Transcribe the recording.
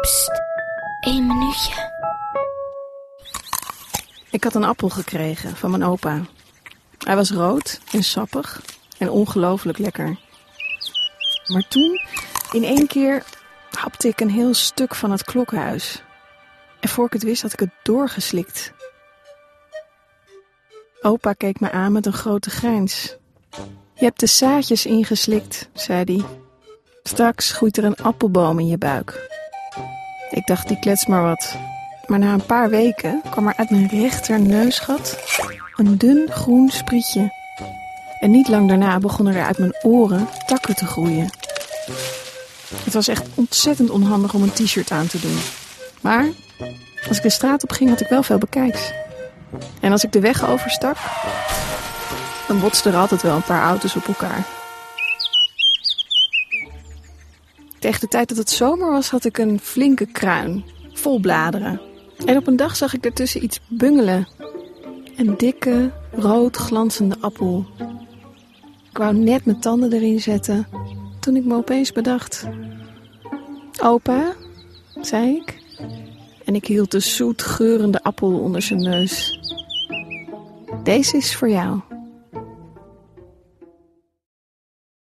Psst, één minuutje. Ik had een appel gekregen van mijn opa. Hij was rood en sappig en ongelooflijk lekker. Maar toen, in één keer, hapte ik een heel stuk van het klokhuis. En voor ik het wist had ik het doorgeslikt. Opa keek me aan met een grote grijns. Je hebt de zaadjes ingeslikt, zei hij. Straks groeit er een appelboom in je buik. Ik dacht, die klets maar wat. Maar na een paar weken kwam er uit mijn rechter neusgat een dun groen sprietje. En niet lang daarna begonnen er uit mijn oren takken te groeien. Het was echt ontzettend onhandig om een t-shirt aan te doen. Maar als ik de straat op ging, had ik wel veel bekijks. En als ik de weg overstak, dan botsten er altijd wel een paar auto's op elkaar. Tegen de tijd dat het zomer was, had ik een flinke kruin, vol bladeren. En op een dag zag ik ertussen iets bungelen. Een dikke, rood glanzende appel. Ik wou net mijn tanden erin zetten, toen ik me opeens bedacht. Opa, zei ik. En ik hield de zoet geurende appel onder zijn neus. Deze is voor jou.